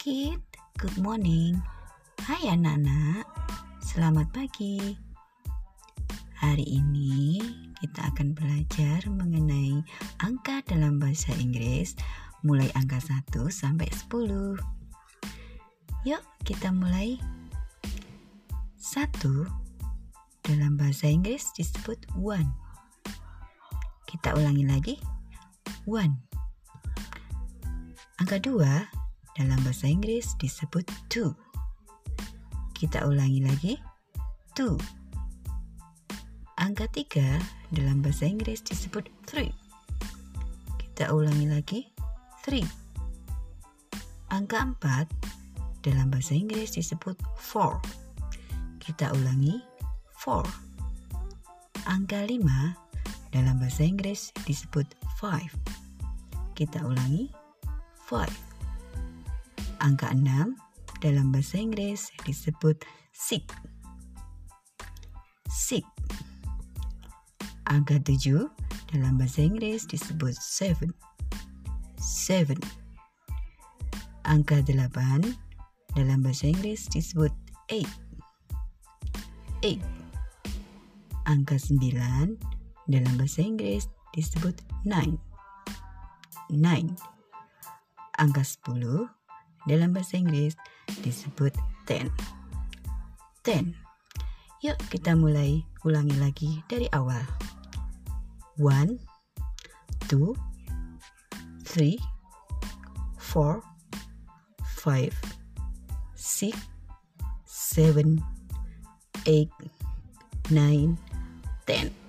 kid, good morning. Hai anak-anak, selamat pagi. Hari ini kita akan belajar mengenai angka dalam bahasa Inggris mulai angka 1 sampai 10. Yuk, kita mulai. 1 dalam bahasa Inggris disebut one. Kita ulangi lagi. One. Angka 2 dalam bahasa Inggris disebut two. Kita ulangi lagi. Two. Angka tiga dalam bahasa Inggris disebut three. Kita ulangi lagi. Three. Angka empat dalam bahasa Inggris disebut four. Kita ulangi. Four. Angka lima dalam bahasa Inggris disebut five. Kita ulangi. Five. Angka 6 dalam bahasa Inggris disebut six. Six. Angka 7 dalam bahasa Inggris disebut seven. Seven. Angka 8 dalam bahasa Inggris disebut eight. Eight. Angka 9 dalam bahasa Inggris disebut nine. Nine. Angka 10 dalam bahasa Inggris disebut ten. Ten. Yuk kita mulai ulangi lagi dari awal. One, two, three, four, five, six, seven, eight, nine, ten.